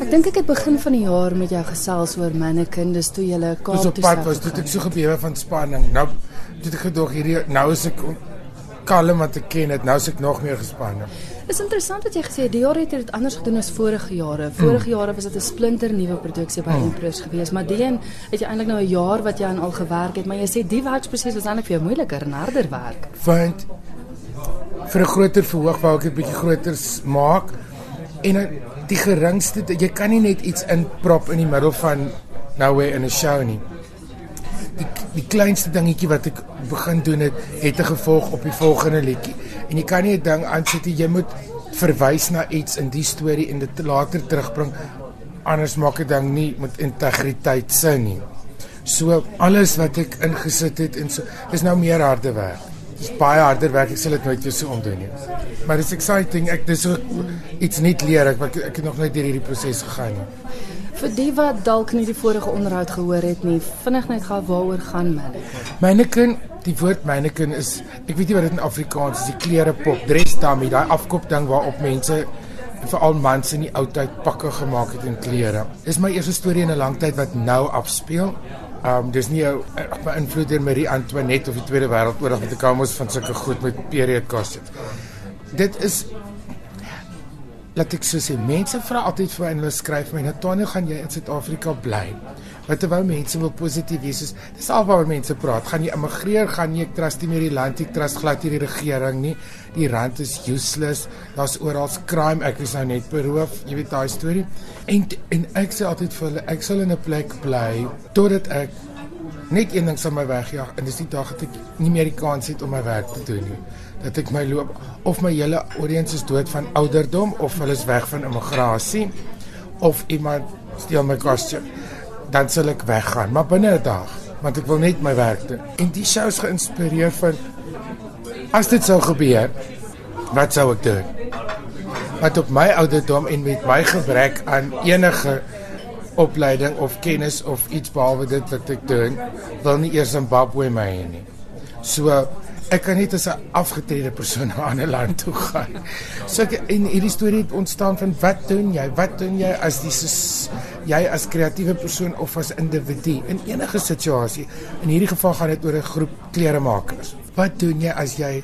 Ek dink ek het begin van die jaar met jou gesels oor mannequin, dis toe jy Kaap toe toe stap. Dis op pad was, toe ek so gebewe van spanning. Nou toe ek gedog hierdie nou is ek kalm wat ek ken het, nou is ek nog meer gespanne. Dit is interessant wat jy gesê het. Die jaar het dit anders gedoen as vorige jare. Vorige mm. jare was dit 'n splinter nuwe produksie by mm. Empress geweest, maar die een het jy eintlik nou 'n jaar wat jy aan al gewerk het, maar jy sê die werksproses was eintlik vir jou moeiliker en harder werk. Want vir 'n groter verhoog wou ek 'n bietjie groter maak en die geringste jy kan nie net iets inprop in die middel van nowhere in 'n show nie die die kleinste dingetjie wat ek begin doen het, het 'n gevolg op die volgende liedjie. En jy kan nie 'n ding aansit jy moet verwys na iets in die storie en dit later terugbring. Anders maak 'n ding nie met integriteit sin nie. So alles wat ek ingesit het en so is nou meer harde werk. Dis baie harder werk. Ek sal dit nooit weer so omdoen nie. Maar it's exciting. Ek dis so iets nuut leer ek, ek ek het nog nooit deur hierdie proses gegaan nie. Vir die wat dalk nie die vorige onderhoud gehoor het nie, vinnig net gou waaroor gaan mannequin. Mannequin, die woord mannequin is ek weet nie wat dit in Afrikaans is, die klere pop, dress dummy, daai afkop ding waarop mense veral mans in die ou tyd pakke gemaak het in klere. Dis my eerste storie in 'n lang tyd wat nou afspeel. Um dis nie 'n beïnvloed deur Marie Antoinette of die Tweede Wêreldoorlog met die kamers van sulke goed met period costumes. Dit is laat ek so sê, mense vra altyd vir my en hulle skryf my, "Nathaniel, gaan jy in Suid-Afrika bly?" Wat terwyl mense wil positief wees, is dis alwaar mense praat, "Gaan jy immigreer? Gaan jy trust nie meer die land, ek trust glad nie die regering nie. Die rand is useless. Daar's oral crime, ek is nou net beroof." Jy weet daai storie. En en ek sê altyd vir hulle, ek sal in 'n plek bly totdat ek net een ding sal my wegjaag en dis die dag dat ek nie meer die kans het om my werk te doen nie dat ek my loop of my hele audience is dood van ouderdom of hulle is weg van immigrasie of iemand steel my kostuum dan sal ek weggaan maar binne 'n dag want ek wil net my werk doen en die show is geïnspireer van as dit sou gebeur wat sou ek doen wat op my ouderdom en met my gebrek aan enige opleiding of kennis of iets behalwe dit wat ek doen wil nie eers Zimbabwe my hê nie so ek kan net as 'n afgetrede persoon na 'n ander land toe gaan. So ek en hierdie storie het ontstaan van wat doen jy? Wat doen jy as die jy as kreatiewe persoon of as individu in enige situasie? In hierdie geval gaan dit oor 'n groep kleremakers. Wat doen jy as jy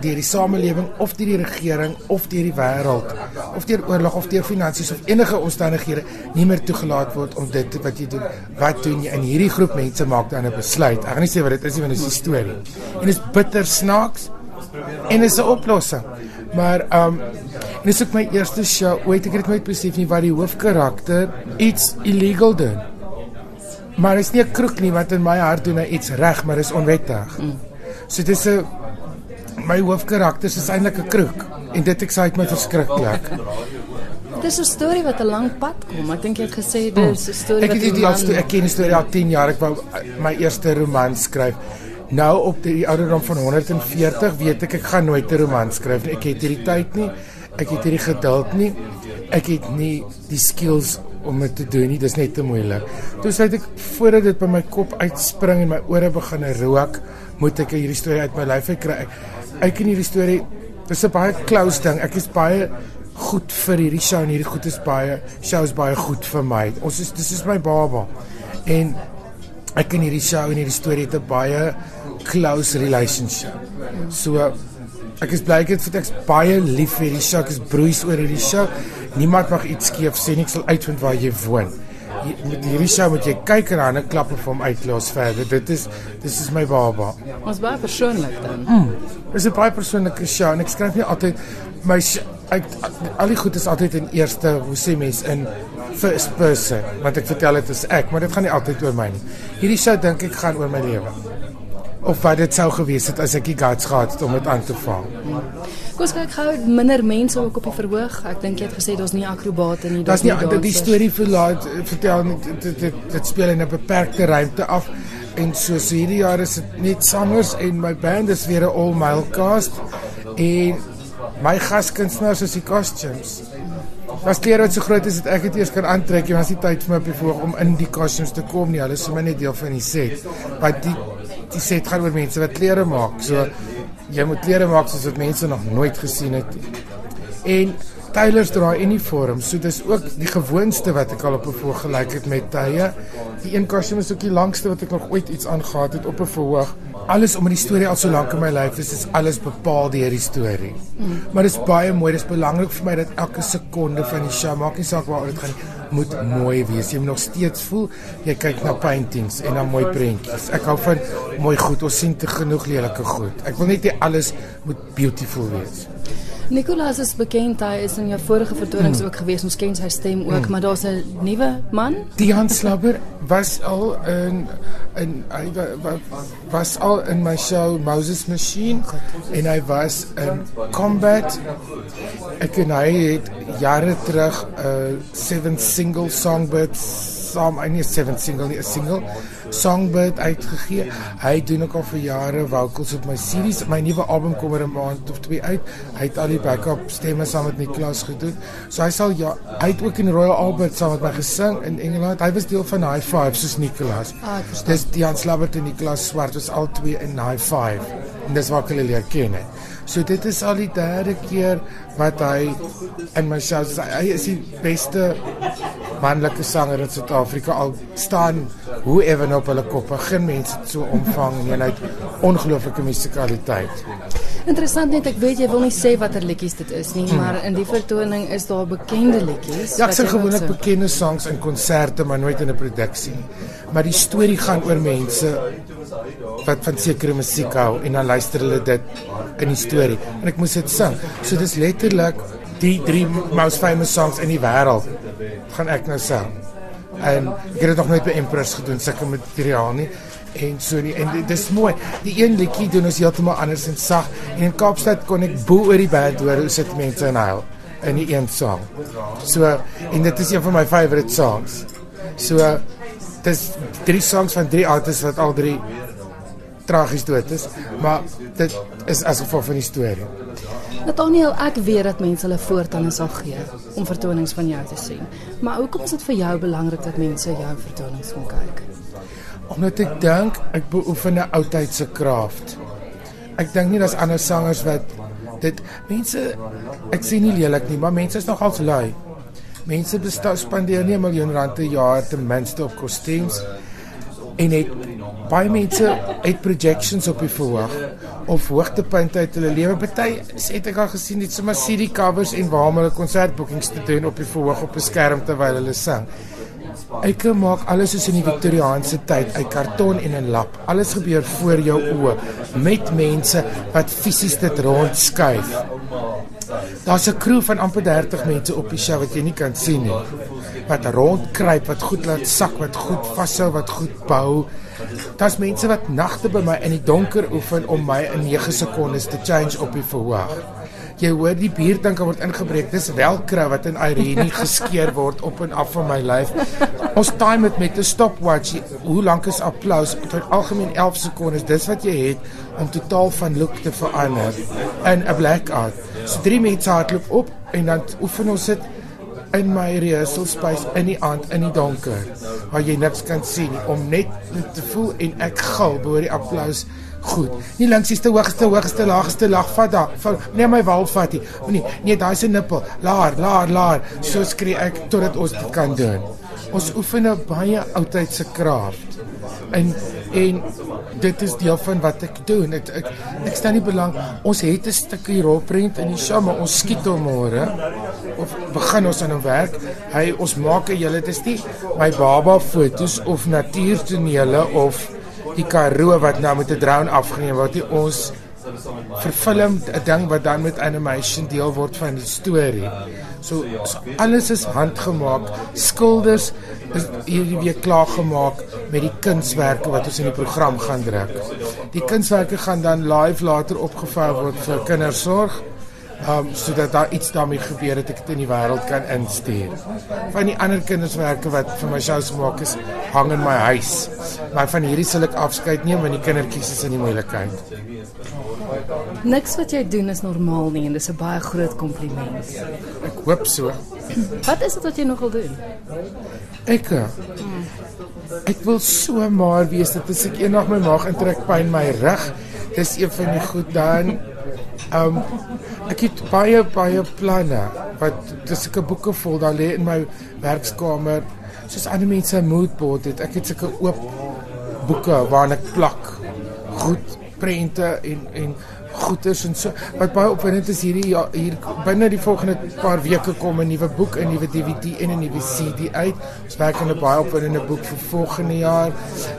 deur die samelewing of deur die regering of deur die wêreld of deur oorlog of deur finansies of enige omstandighede nie meer toegelaat word om dit wat jy doen? Wat doen jy in hierdie groep mense maak dan 'n besluit? Ek gaan nie sê wat dit is nie want dit is 'n storie. En dit is bitter snaaks en is 'n oplossing. Maar um en dis ook my eerste show. Ooit ek het nooit besef nie wat die hoofkarakter iets illegal doen. Maar dit is nie 'n kroek nie wat in my hart doen hy iets reg, maar is onwettig. Mm. So dis 'n my hoofkarakter is eintlik 'n kroek en dit excite my verskriklik. Dis 'n storie wat 'n lang pad kom. Ek dink jy het gesê dis 'n storie wat Ek het die storie, ek ken die storie al 10 jaar. Ek wou my eerste roman skryf. Nou op die ouderdom van 140 weet ek ek gaan nooit 'n roman skryf nie. Ek het hierdie tyd nie. Ek het hierdie geduld nie. Ek het nie die skills om dit te doen nie. Dis net te moeilik. Toe sê ek voordat dit by my kop uitspring en my ore begin rook, moet ek hierdie storie uit my lyf kry. Ek ken hierdie storie. Dis 'n baie close ding. Ek is baie goed vir hierdie show en hierdie goed is baie shows baie goed vir my. Ons is dis is my baba. En ek ken hierdie show en hierdie storie het 'n baie close relationship. So ek is bly ek het vir ek baie lief vir hierdie show. Ek is broeis oor hierdie show. Niemand mag iets skeef sê nie. Ek sal uitvind waar jy woon met hierdie show moet jy kyk en dan 'n klap vir hom uitlos verder. Dit is dis is my baba. Ons baie persoonlik dan. Mm. Dis 'n baie persoonlike show en ek skryf nie altyd my ek al die goed is altyd in eerste, hoe sê mens in first person, want ek vertel dit is ek, maar dit gaan nie altyd oor my nie. Hierdie show dink ek gaan oor my lewe. Of wat dit sou gewees het as ek die guts gehad het om dit aan te vang. Mm. Koos kyk gou minder mense ook op die verhoog. Ek dink jy het gesê daar's nie akrobate nie. Daar's nie die, die storie verlaat vertel dit dit, dit dit speel in 'n beperkte ruimte af. En so so hierdie jaar is dit net sangers en my band is weer 'n all male cast en my gaskunstenaars is die costumes. Was klere wat so groot is dat ek dit eers kan aantrek en as die tyd vir my op die voorg om in die costumes te kom nie. Hulle is sommer net deel van die set. Want die set gaan oor mense wat klere maak. So jy moet klere maak soos wat mense nog nooit gesien het. En Taylor's draai uniform, so dis ook die gewoonste wat ek al op 'n verhoog gelyk het met tye. Die een kostuum is ook die langste wat ek nog ooit iets aangegaan het op 'n verhoog. Alles omdat die storie al so lank in my lyf is, is alles bepaal deur die storie. Mm. Maar dit is baie mooi, dit is belangrik vir my dat elke sekonde van die show, maak nie saak waar dit gaan moet mooi wees. Jy moet nog steeds voel jy kyk na paintings en na mooi prentjies. Ek hou van mooi goed. Ons sien te genoeg lelike goed. Ek wil net hê alles moet beautiful wees. Nicolas is bekend hy is in jou vorige vertonings mm. ook gewees. Ons ken sy stem ook, mm. maar daar's 'n nuwe man. Dian Slabber was al in in hy was al in my show Moses Machine en hy was in Combat. Ek en hy het jare terug 'n uh, seven single songbirds saam nie 'n seven single nie 'n single Songbird uitgegee. Hy doen ook al vir jare vocals op my series. My nuwe album kom oor 'n maand of twee uit. Hy het al die backup stemme saam met Niklas gedoen. So hy sal ja, hy het ook in Royal Albert saam met my gesing in Engeland. Hy was deel van High Five soos Niklas. Ah, dis Dian Slabbert en Niklas Swart was al twee in High Five. En dis waar ek hulle leer ken het. So dit is al die derde keer wat hy in my shows hy is die beste manlike sanger in Suid-Afrika al staan hoe ewen op hulle koppe geen mense so omvang en hy het ongelooflike musikaliteit. Interessant net ek weet jy wil nie sê watter liedjies dit is nie, hmm. maar in die vertoning is daar bekende liedjies. Ja, ek sê gewoonlik bekende songs in konserte maar nooit in 'n produksie. Maar die storie gaan oor mense wat van sekere musiek hou en dan luister hulle dit in die storie en ek moes dit sing. So dis letterlik die drie most famous songs in die wêreld gaan ek nou sing. En ek het dit nog nooit by Empress gedoen, sulke materiaal nie. En so die en dit is mooi. Die een liedjie doen ons heeltemal anders en sag. En in Kaapstad kon ek bo oor die band hoor hoe sit mense in huil in die een song. So en dit is een van my favourite songs. So dis drie songs van drie artists wat al drie tragies dood is, maar dit is as gevolg van die storie. Nathaniel, ek weet dat mense hulle voortande sal gee om vertonings van jou te sien. Maar hoekom is dit vir jou belangrik dat mense jou vertonings kan kyk? Omdat ek dink ek beoefen 'n oudheidse kraft. Ek dink nie daar's ander sangers wat dit mense ek sien nie lelik nie, maar mense is nogal lui. Mense bestaan spandeer nie 'n miljoen rand per jaar ten minste op kostuums en het baie mense het projections op die verhoog of hoogtepunte uit hulle lewe. Party het ek al gesien dit sommer CD covers en waar hulle konsertboekings te doen op die verhoog op 'n skerm terwyl hulle sing. Ek maak alles soos in die Victoriaanse tyd uit karton en 'n lap. Alles gebeur voor jou oë met mense wat fisies dit rondskuif. Daar's 'n crew van amper 30 mense op die show wat jy nie kan sien nie. Wat rondkruip, wat goed laat sak, wat goed vashou, wat goed bou. Daar's mense wat nagte by my in die donker oefen om my in 9 sekondes te change op die verhoog. Jy hoor die biertanke word ingebreek. Dis welkra wat in Irene geskeur word op en af van my lyf. Ons time dit met 'n stopwatch. Hoe lank is applous? Vir algemeen 11 sekondes. Dis wat jy het om totaal van look te verander in 'n blackout. So drie mense hardloop op en dan oefen ons dit in my rehearsal space in die aand in die donker waar jy niks kan sien om net te voel en ek gil bo die applous goed. Nie links is te hoogste hoogste laagste lag vat daar. Nee my wal vat nie. Nee, nee daai 'n nippel. Laar, laar, laar. So skree ek totdat ons dit kan doen. Ons oefen 'n baie oudheidse kraft. En en dit is deel van wat ek doen. Ek ek, ek staan nie belang ons het 'n stukkie rolprent in die show, maar ons skiet hom môre of begin ons aan 'n werk. Hy ons maak 'n hele dit is nie my baba fotos of natuurtonele of die Karoo wat nou met 'n drone afgeneem word. Ons verfilm 'n ding wat dan met animation deel word van die storie. So, so alles is handgemaak. Skilders is hierdie week klaar gemaak met die kunswerke wat ons in die program gaan druk. Die kunswerke gaan dan live later opgevou word vir kindersorg um sodat daar iets daarmee gebeur het ek dit in die wêreld kan instuur. Van die ander kinderswerke wat vir my shows maak is hang in my huis. Maar van hierdie sal ek afskeid neem want die kindertjies is in die moeilikheid. Niks wat jy doen is normaal nie en dis 'n baie groot kompliment. Ek hoop so. Wat is dit wat jy nogal doen? Ek hmm. Ek wil so maar wees dat as ek eendag my maag intrek pyn my rug, dis een van die goed dan Ehm um, ek het baie baie planne wat dis sulke boeke vol daar lê in my werkskamer soos ander mense 'n moodboard het. Ek het sulke oop boeke waarna ek plak goed prente en en goeders en so wat baie opwindend is hierdie ja, hier binne die volgende paar weke kom 'n nuwe boek, 'n nuwe DVD en 'n nuwe CD uit. Ons werk aan 'n baie opwindende boek vir volgende jaar.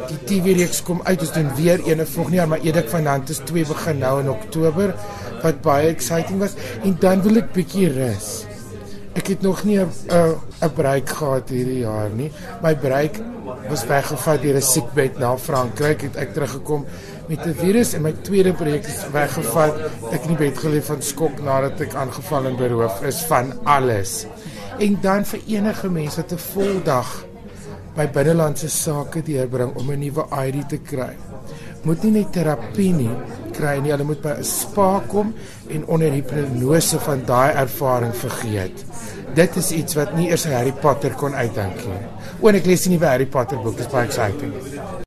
Die TV reeks kom uit, ons doen weer een volgende jaar, maar Edik van Hand is 2 begin nou in Oktober wat baie exciting was en dan wil ek bietjie rus. Ek het nog nie 'n 'n break gehad hierdie jaar nie. My break was weggevat deur 'n siekbed na Frankryk het ek teruggekom met 'n virus en my tweede projek is weggevat. Ek in die bed gelê van skok nadat ek aangeval en beroof is van alles. En dan vir enige mens wat 'n voldag by binnelandse sake deurbring om 'n nuwe ID te kry. Moet nie net terapie nie kry nie, hulle moet by 'n spa kom en onder hipnose van daai ervaring vergeet. Dit is iets wat nie eers Harry Potter kon uitdink nie. O, en ek lees die nuwe Harry Potter boek, dit is baie exciting.